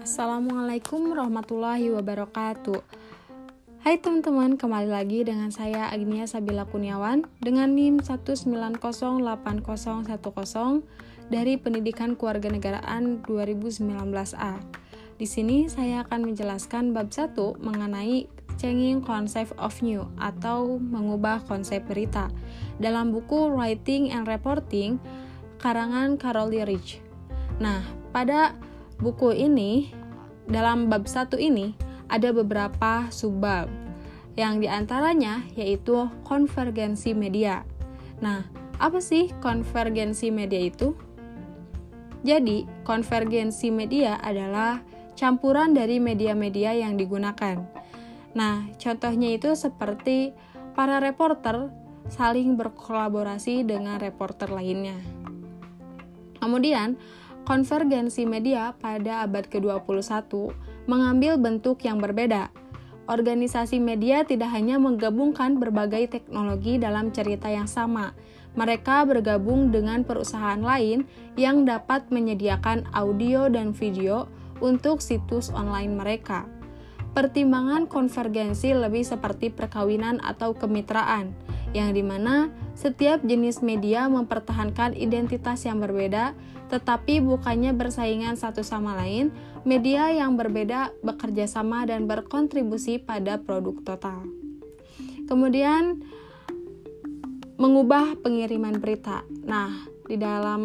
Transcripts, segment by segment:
Assalamualaikum warahmatullahi wabarakatuh. Hai teman-teman, kembali lagi dengan saya Agnia Sabila Kuniawan dengan NIM 1908010 dari Pendidikan Kewarganegaraan 2019A. Di sini saya akan menjelaskan bab 1 mengenai changing concept of new atau mengubah konsep berita dalam buku Writing and Reporting karangan Carol Rich. Nah, pada buku ini dalam bab satu ini ada beberapa subbab yang di antaranya yaitu konvergensi media. Nah, apa sih konvergensi media itu? Jadi, konvergensi media adalah campuran dari media-media yang digunakan. Nah, contohnya itu seperti para reporter saling berkolaborasi dengan reporter lainnya. Kemudian, konvergensi media pada abad ke-21 mengambil bentuk yang berbeda. Organisasi media tidak hanya menggabungkan berbagai teknologi dalam cerita yang sama, mereka bergabung dengan perusahaan lain yang dapat menyediakan audio dan video untuk situs online mereka. Pertimbangan konvergensi lebih seperti perkawinan atau kemitraan, yang di mana setiap jenis media mempertahankan identitas yang berbeda, tetapi bukannya bersaingan satu sama lain, media yang berbeda bekerja sama dan berkontribusi pada produk total. Kemudian, mengubah pengiriman berita. Nah, di dalam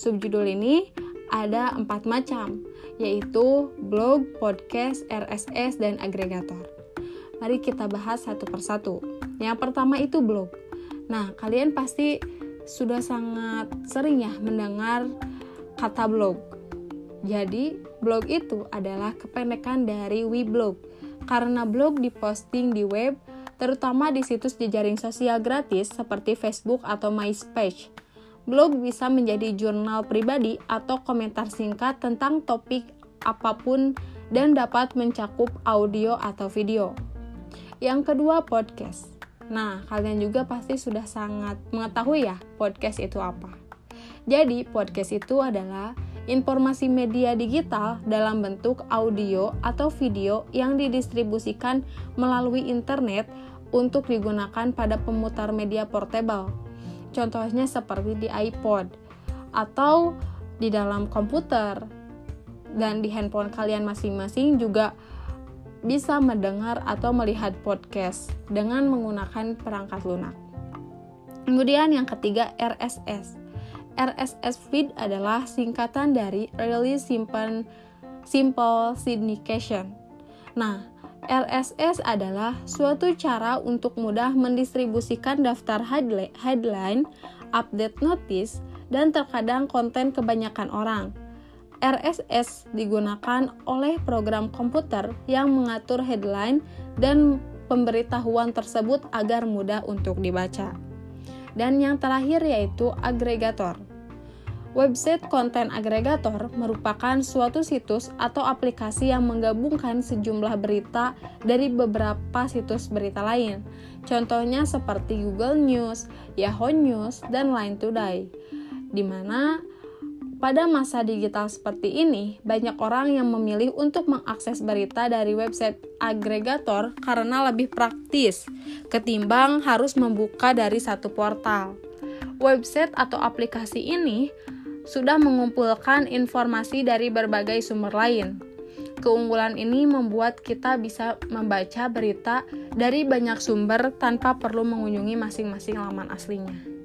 subjudul ini ada empat macam, yaitu blog, podcast, RSS, dan agregator. Mari kita bahas satu persatu. Yang pertama itu blog. Nah, kalian pasti sudah sangat sering ya mendengar kata blog. Jadi, blog itu adalah kependekan dari Weblog. Karena blog diposting di web, terutama di situs jejaring sosial gratis seperti Facebook atau MySpace. Blog bisa menjadi jurnal pribadi atau komentar singkat tentang topik apa pun dan dapat mencakup audio atau video. Yang kedua, podcast. Nah, kalian juga pasti sudah sangat mengetahui ya podcast itu apa. Jadi, podcast itu adalah informasi media digital dalam bentuk audio atau video yang didistribusikan melalui internet untuk digunakan pada pemutar media portable. Contohnya seperti di iPod atau di dalam komputer dan di handphone kalian masing-masing juga bisa mendengar atau melihat podcast dengan menggunakan perangkat lunak. Kemudian yang ketiga RSS. RSS feed adalah singkatan dari Really Simple, Simple Syndication. Nah, RSS adalah suatu cara untuk mudah mendistribusikan daftar headline, update notice, dan terkadang konten kebanyakan orang RSS digunakan oleh program komputer yang mengatur headline dan pemberitahuan tersebut agar mudah untuk dibaca. Dan yang terakhir yaitu agregator. Website konten agregator merupakan suatu situs atau aplikasi yang menggabungkan sejumlah berita dari beberapa situs berita lain. Contohnya seperti Google News, Yahoo News, dan Line Today, di mana pada masa digital seperti ini, banyak orang yang memilih untuk mengakses berita dari website agregator karena lebih praktis ketimbang harus membuka dari satu portal. Website atau aplikasi ini sudah mengumpulkan informasi dari berbagai sumber lain. Keunggulan ini membuat kita bisa membaca berita dari banyak sumber tanpa perlu mengunjungi masing-masing laman aslinya.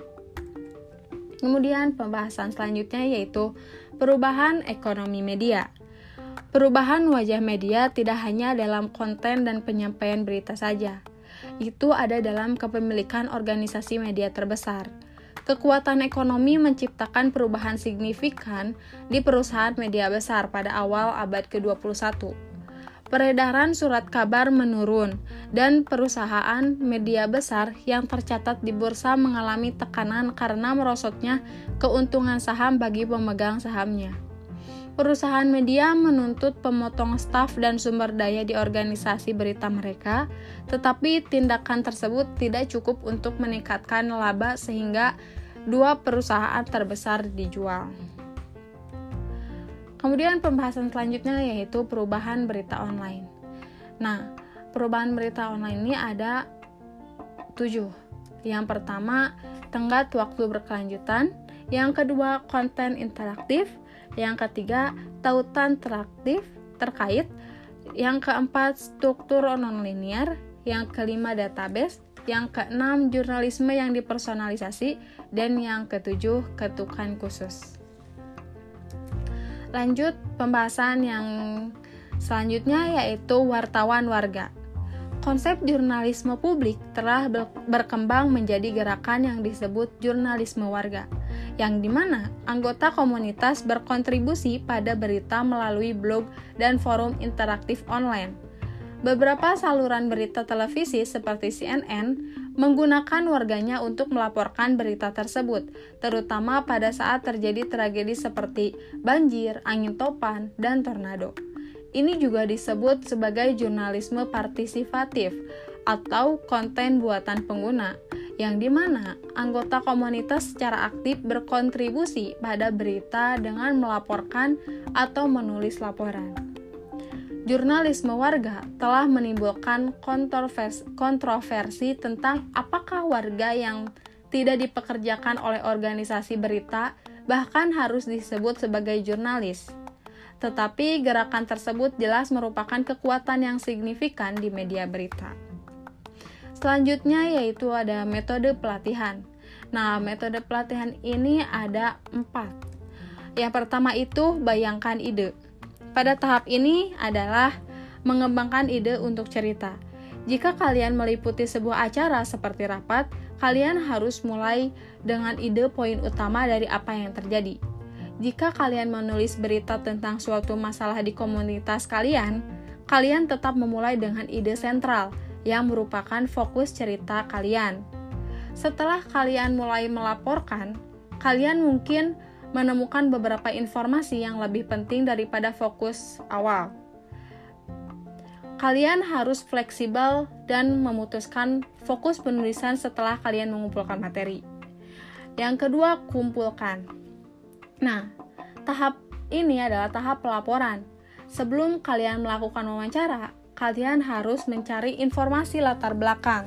Kemudian pembahasan selanjutnya yaitu perubahan ekonomi media. Perubahan wajah media tidak hanya dalam konten dan penyampaian berita saja. Itu ada dalam kepemilikan organisasi media terbesar. Kekuatan ekonomi menciptakan perubahan signifikan di perusahaan media besar pada awal abad ke-21 peredaran surat kabar menurun, dan perusahaan media besar yang tercatat di bursa mengalami tekanan karena merosotnya keuntungan saham bagi pemegang sahamnya. Perusahaan media menuntut pemotong staf dan sumber daya di organisasi berita mereka, tetapi tindakan tersebut tidak cukup untuk meningkatkan laba sehingga dua perusahaan terbesar dijual. Kemudian pembahasan selanjutnya yaitu perubahan berita online. Nah, perubahan berita online ini ada tujuh. Yang pertama, tenggat waktu berkelanjutan. Yang kedua, konten interaktif. Yang ketiga, tautan interaktif terkait. Yang keempat, struktur non-linear. Yang kelima, database. Yang keenam, jurnalisme yang dipersonalisasi. Dan yang ketujuh, ketukan khusus. Lanjut pembahasan yang selanjutnya yaitu wartawan warga. Konsep jurnalisme publik telah berkembang menjadi gerakan yang disebut jurnalisme warga, yang di mana anggota komunitas berkontribusi pada berita melalui blog dan forum interaktif online. Beberapa saluran berita televisi seperti CNN menggunakan warganya untuk melaporkan berita tersebut, terutama pada saat terjadi tragedi seperti banjir, angin topan, dan tornado. Ini juga disebut sebagai jurnalisme partisipatif atau konten buatan pengguna, yang di mana anggota komunitas secara aktif berkontribusi pada berita dengan melaporkan atau menulis laporan jurnalisme warga telah menimbulkan kontroversi, tentang apakah warga yang tidak dipekerjakan oleh organisasi berita bahkan harus disebut sebagai jurnalis. Tetapi gerakan tersebut jelas merupakan kekuatan yang signifikan di media berita. Selanjutnya yaitu ada metode pelatihan. Nah, metode pelatihan ini ada empat. Yang pertama itu bayangkan ide. Pada tahap ini adalah mengembangkan ide untuk cerita. Jika kalian meliputi sebuah acara seperti rapat, kalian harus mulai dengan ide poin utama dari apa yang terjadi. Jika kalian menulis berita tentang suatu masalah di komunitas kalian, kalian tetap memulai dengan ide sentral yang merupakan fokus cerita kalian. Setelah kalian mulai melaporkan, kalian mungkin menemukan beberapa informasi yang lebih penting daripada fokus awal. Kalian harus fleksibel dan memutuskan fokus penulisan setelah kalian mengumpulkan materi. Yang kedua, kumpulkan. Nah, tahap ini adalah tahap pelaporan. Sebelum kalian melakukan wawancara, kalian harus mencari informasi latar belakang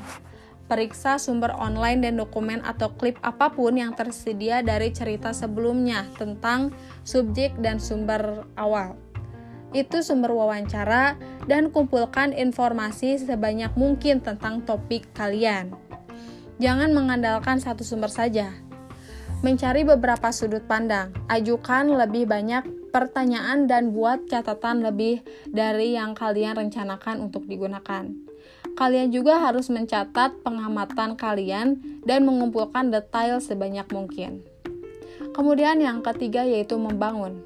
Periksa sumber online dan dokumen atau klip apa pun yang tersedia dari cerita sebelumnya tentang subjek dan sumber awal. Itu sumber wawancara dan kumpulkan informasi sebanyak mungkin tentang topik kalian. Jangan mengandalkan satu sumber saja. Mencari beberapa sudut pandang, ajukan lebih banyak pertanyaan dan buat catatan lebih dari yang kalian rencanakan untuk digunakan. Kalian juga harus mencatat pengamatan kalian dan mengumpulkan detail sebanyak mungkin. Kemudian yang ketiga yaitu membangun.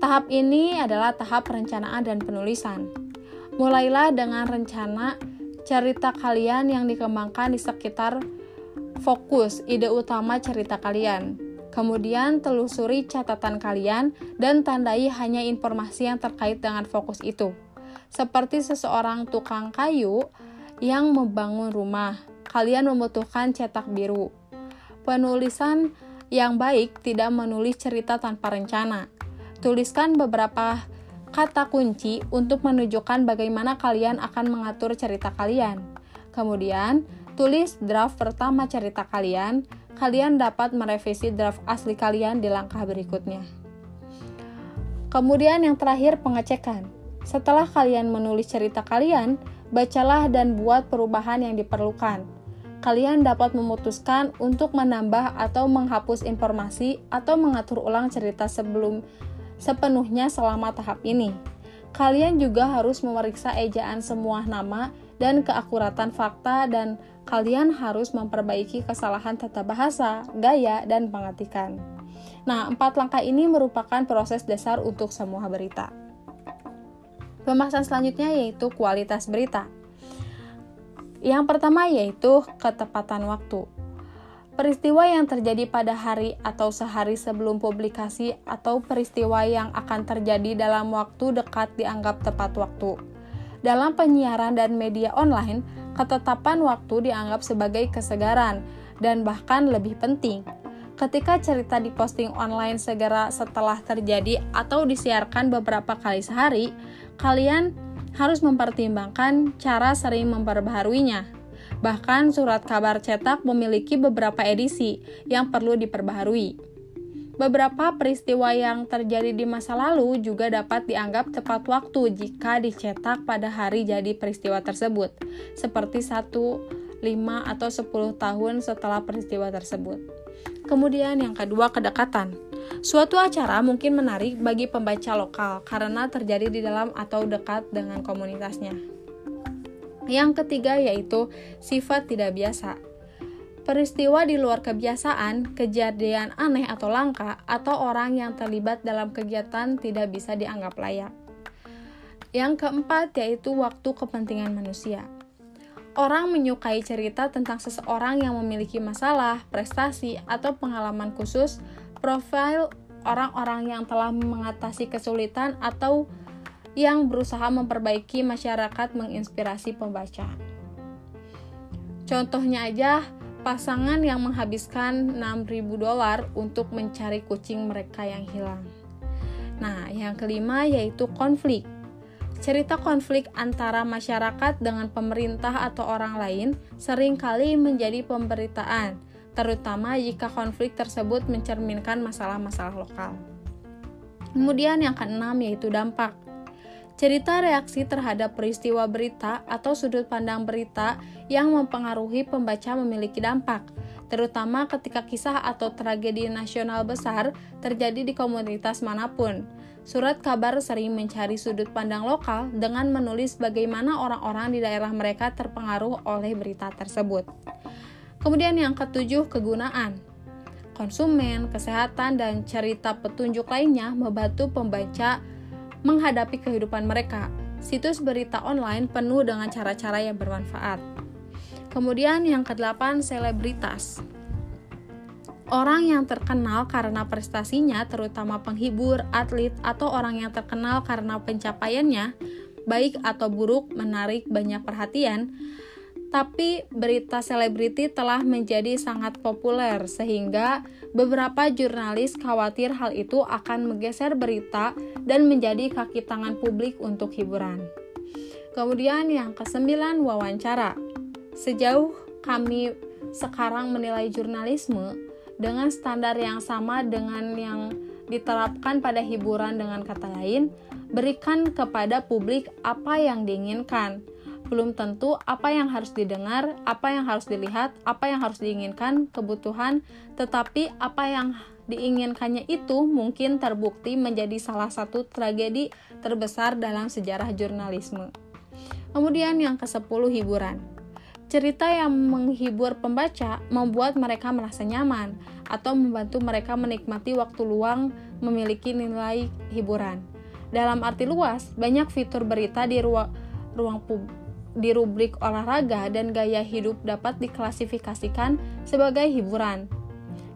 Tahap ini adalah tahap perencanaan dan penulisan. Mulailah dengan rencana cerita kalian yang dikembangkan di sekitar fokus ide utama cerita kalian. Kemudian telusuri catatan kalian dan tandai hanya informasi yang terkait dengan fokus itu seperti seseorang tukang kayu yang membangun rumah. Kalian membutuhkan cetak biru. Penulisan yang baik tidak menulis cerita tanpa rencana. Tuliskan beberapa kata kunci untuk menunjukkan bagaimana kalian akan mengatur cerita kalian. Kemudian, tulis draft pertama cerita kalian. Kalian dapat merevisi draft asli kalian di langkah berikutnya. Kemudian yang terakhir pengecekan. Setelah kalian menulis cerita kalian, bacalah dan buat perubahan yang diperlukan. Kalian dapat memutuskan untuk menambah atau menghapus informasi atau mengatur ulang cerita sebelum sepenuhnya selama tahap ini. Kalian juga harus memeriksa ejaan semua nama dan keakuratan fakta dan kalian harus memperbaiki kesalahan tata bahasa, gaya, dan pengetikan. Nah, empat langkah ini merupakan proses dasar untuk semua berita. Pembahasan selanjutnya yaitu kualitas berita. Yang pertama yaitu ketepatan waktu. Peristiwa yang terjadi pada hari atau sehari sebelum publikasi atau peristiwa yang akan terjadi dalam waktu dekat dianggap tepat waktu. Dalam penyiaran dan media online, ketetapan waktu dianggap sebagai kesegaran dan bahkan lebih penting. Ketika cerita diposting online segera setelah terjadi atau disiarkan beberapa kali sehari, kalian harus mempertimbangkan cara sering memperbaharuinya. Bahkan surat kabar cetak memiliki beberapa edisi yang perlu diperbaharui. Beberapa peristiwa yang terjadi di masa lalu juga dapat dianggap tepat waktu jika dicetak pada hari jadi peristiwa tersebut, seperti 1, 5, atau 10 tahun setelah peristiwa tersebut. Kemudian yang kedua, kedekatan. Suatu acara mungkin menarik bagi pembaca lokal karena terjadi di dalam atau dekat dengan komunitasnya. Yang ketiga yaitu sifat tidak biasa Peristiwa di luar kebiasaan, kejadian aneh atau langka, atau orang yang terlibat dalam kegiatan tidak bisa dianggap layak. Yang keempat yaitu waktu kepentingan manusia. Orang menyukai cerita tentang seseorang yang memiliki masalah, prestasi, atau pengalaman khusus, profil orang-orang yang telah mengatasi kesulitan atau yang berusaha memperbaiki masyarakat menginspirasi pembaca. Contohnya aja, pasangan yang menghabiskan 6.000 dolar untuk mencari kucing mereka yang hilang. Nah, yang kelima yaitu konflik. Cerita konflik antara masyarakat dengan pemerintah atau orang lain sering kali menjadi pemberitaan, terutama jika konflik tersebut mencerminkan masalah-masalah lokal. Kemudian yang keenam yaitu dampak. Cerita reaksi terhadap peristiwa berita atau sudut pandang berita yang mempengaruhi pembaca memiliki dampak, terutama ketika kisah atau tragedi nasional besar terjadi di komunitas mana pun. Surat kabar sering mencari sudut pandang lokal dengan menulis bagaimana orang-orang di daerah mereka terpengaruh oleh berita tersebut. Kemudian yang ketujuh, kegunaan. Konsumen, kesehatan, dan cerita petunjuk lainnya membantu pembaca menghadapi kehidupan mereka. Situs berita online penuh dengan cara-cara yang bermanfaat. Kemudian yang kedelapan, selebritas. Orang yang terkenal karena prestasinya, terutama penghibur, atlet, atau orang yang terkenal karena pencapaiannya, baik atau buruk, menarik banyak perhatian, tapi berita selebriti telah menjadi sangat populer sehingga beberapa jurnalis khawatir hal itu akan menggeser berita dan menjadi kaki tangan publik untuk hiburan. Kemudian yang kesembilan wawancara. Sejauh kami sekarang menilai jurnalisme dengan standar yang sama dengan yang diterapkan pada hiburan dengan kata lain, berikan kepada publik apa yang diinginkan belum tentu apa yang harus didengar, apa yang harus dilihat, apa yang harus diinginkan, kebutuhan, tetapi apa yang diinginkannya itu mungkin terbukti menjadi salah satu tragedi terbesar dalam sejarah jurnalisme. Kemudian yang ke-10 hiburan. Cerita yang menghibur pembaca membuat mereka merasa nyaman atau membantu mereka menikmati waktu luang memiliki nilai hiburan. Dalam arti luas, banyak fitur berita di ruang ruang publik di rubrik olahraga dan gaya hidup dapat diklasifikasikan sebagai hiburan.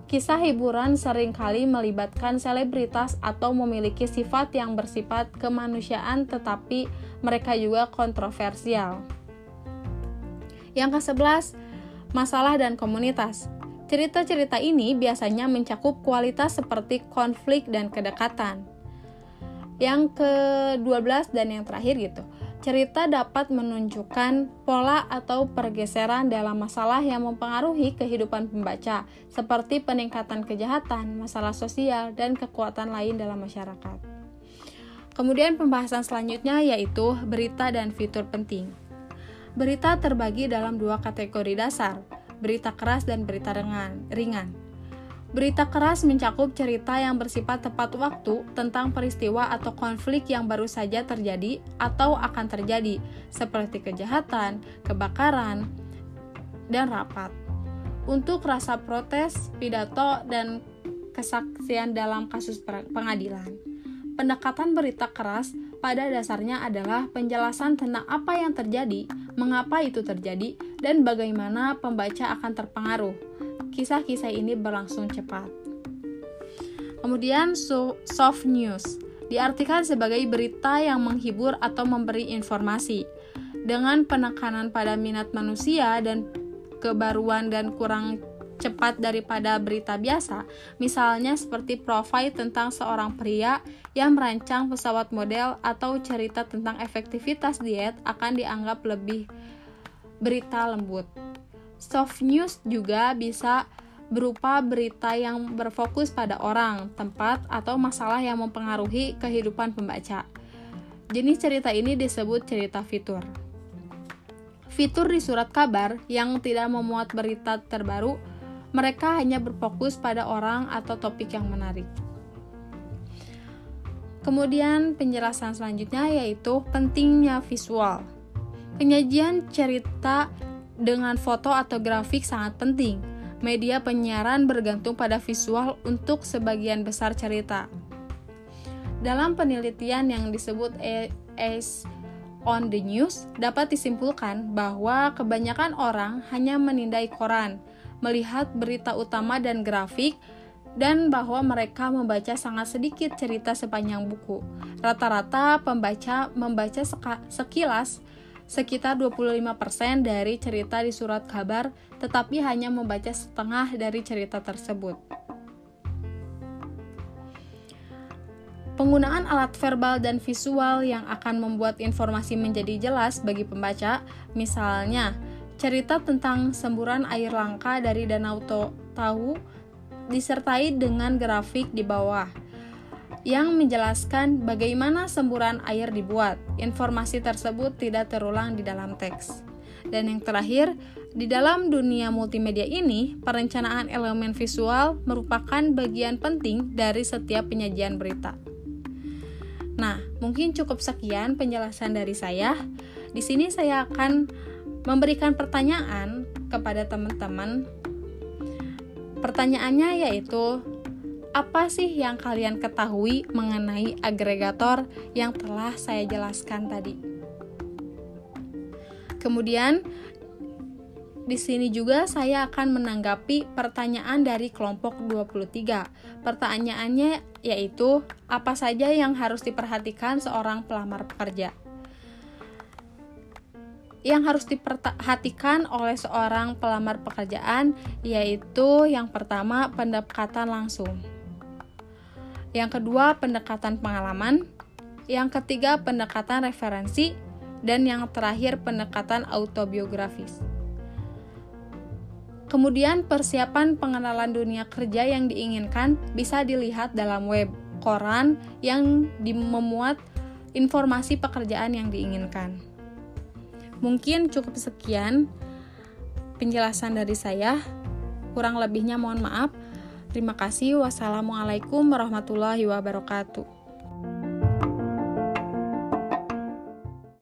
Kisah hiburan sering kali melibatkan selebritas atau memiliki sifat yang bersifat kemanusiaan tetapi mereka juga kontroversial. Yang ke-11, masalah dan komunitas. Cerita-cerita ini biasanya mencakup kualitas seperti konflik dan kedekatan. Yang ke-12 dan yang terakhir gitu cerita dapat menunjukkan pola atau pergeseran dalam masalah yang mempengaruhi kehidupan pembaca, seperti peningkatan kejahatan, masalah sosial, dan kekuatan lain dalam masyarakat. Kemudian pembahasan selanjutnya yaitu berita dan fitur penting. Berita terbagi dalam dua kategori dasar, berita keras dan berita ringan. Berita keras mencakup cerita yang bersifat tepat waktu tentang peristiwa atau konflik yang baru saja terjadi atau akan terjadi, seperti kejahatan, kebakaran, dan rapat. Untuk rasa protes, pidato, dan kesaksian dalam kasus pengadilan. Pendekatan berita keras pada dasarnya adalah penjelasan tentang apa yang terjadi, mengapa itu terjadi, dan bagaimana pembaca akan terpengaruh. Kisah-kisah ini berlangsung cepat. Kemudian soft news. Diartikan sebagai berita yang menghibur atau memberi informasi. Dengan penekanan pada minat manusia dan kebaruan dan kurang cepat daripada berita biasa, misalnya seperti profil tentang seorang pria yang merancang pesawat model atau cerita tentang efektivitas diet akan dianggap lebih berita lembut. Soft news juga bisa berupa berita yang berfokus pada orang, tempat, atau masalah yang mempengaruhi kehidupan pembaca. Jenis cerita ini disebut cerita fitur. Fitur di surat kabar yang tidak memuat berita terbaru, mereka hanya berfokus pada orang atau topik yang menarik. Kemudian penjelasan selanjutnya yaitu pentingnya visual. Penyajian cerita dengan foto atau grafik sangat penting. Media penyiaran bergantung pada visual untuk sebagian besar cerita. Dalam penelitian yang disebut AS on the news dapat disimpulkan bahwa kebanyakan orang hanya menindai koran, melihat berita utama dan grafik, dan bahwa mereka membaca sangat sedikit cerita sepanjang buku. Rata-rata pembaca membaca sekilas sekitar 25% dari cerita di surat kabar, tetapi hanya membaca setengah dari cerita tersebut. Penggunaan alat verbal dan visual yang akan membuat informasi menjadi jelas bagi pembaca, misalnya cerita tentang semburan air langka dari Danau Tahu disertai dengan grafik di bawah yang menjelaskan bagaimana semburan air dibuat. Informasi tersebut tidak terulang di dalam teks. Dan yang terakhir, di dalam dunia multimedia ini, perencanaan elemen visual merupakan bagian penting dari setiap penyajian berita. Nah, mungkin cukup sekian penjelasan dari saya. Di sini saya akan memberikan pertanyaan kepada teman-teman. Pertanyaannya yaitu, apa sih yang kalian ketahui mengenai agregator yang telah saya jelaskan tadi? Kemudian, di sini juga saya akan menanggapi pertanyaan dari kelompok 23. Pertanyaannya yaitu, apa saja yang harus diperhatikan seorang pelamar pekerja? Yang harus diperhatikan oleh seorang pelamar pekerjaan yaitu yang pertama pendekatan langsung. Yang kedua pendekatan pengalaman, yang ketiga pendekatan referensi, dan yang terakhir pendekatan autobiografis. Kemudian persiapan pengenalan dunia kerja yang diinginkan bisa dilihat dalam web koran yang memuat informasi pekerjaan yang diinginkan. Mungkin cukup sekian penjelasan dari saya. Kurang lebihnya mohon maaf. Terima kasih. Wassalamualaikum warahmatullahi wabarakatuh.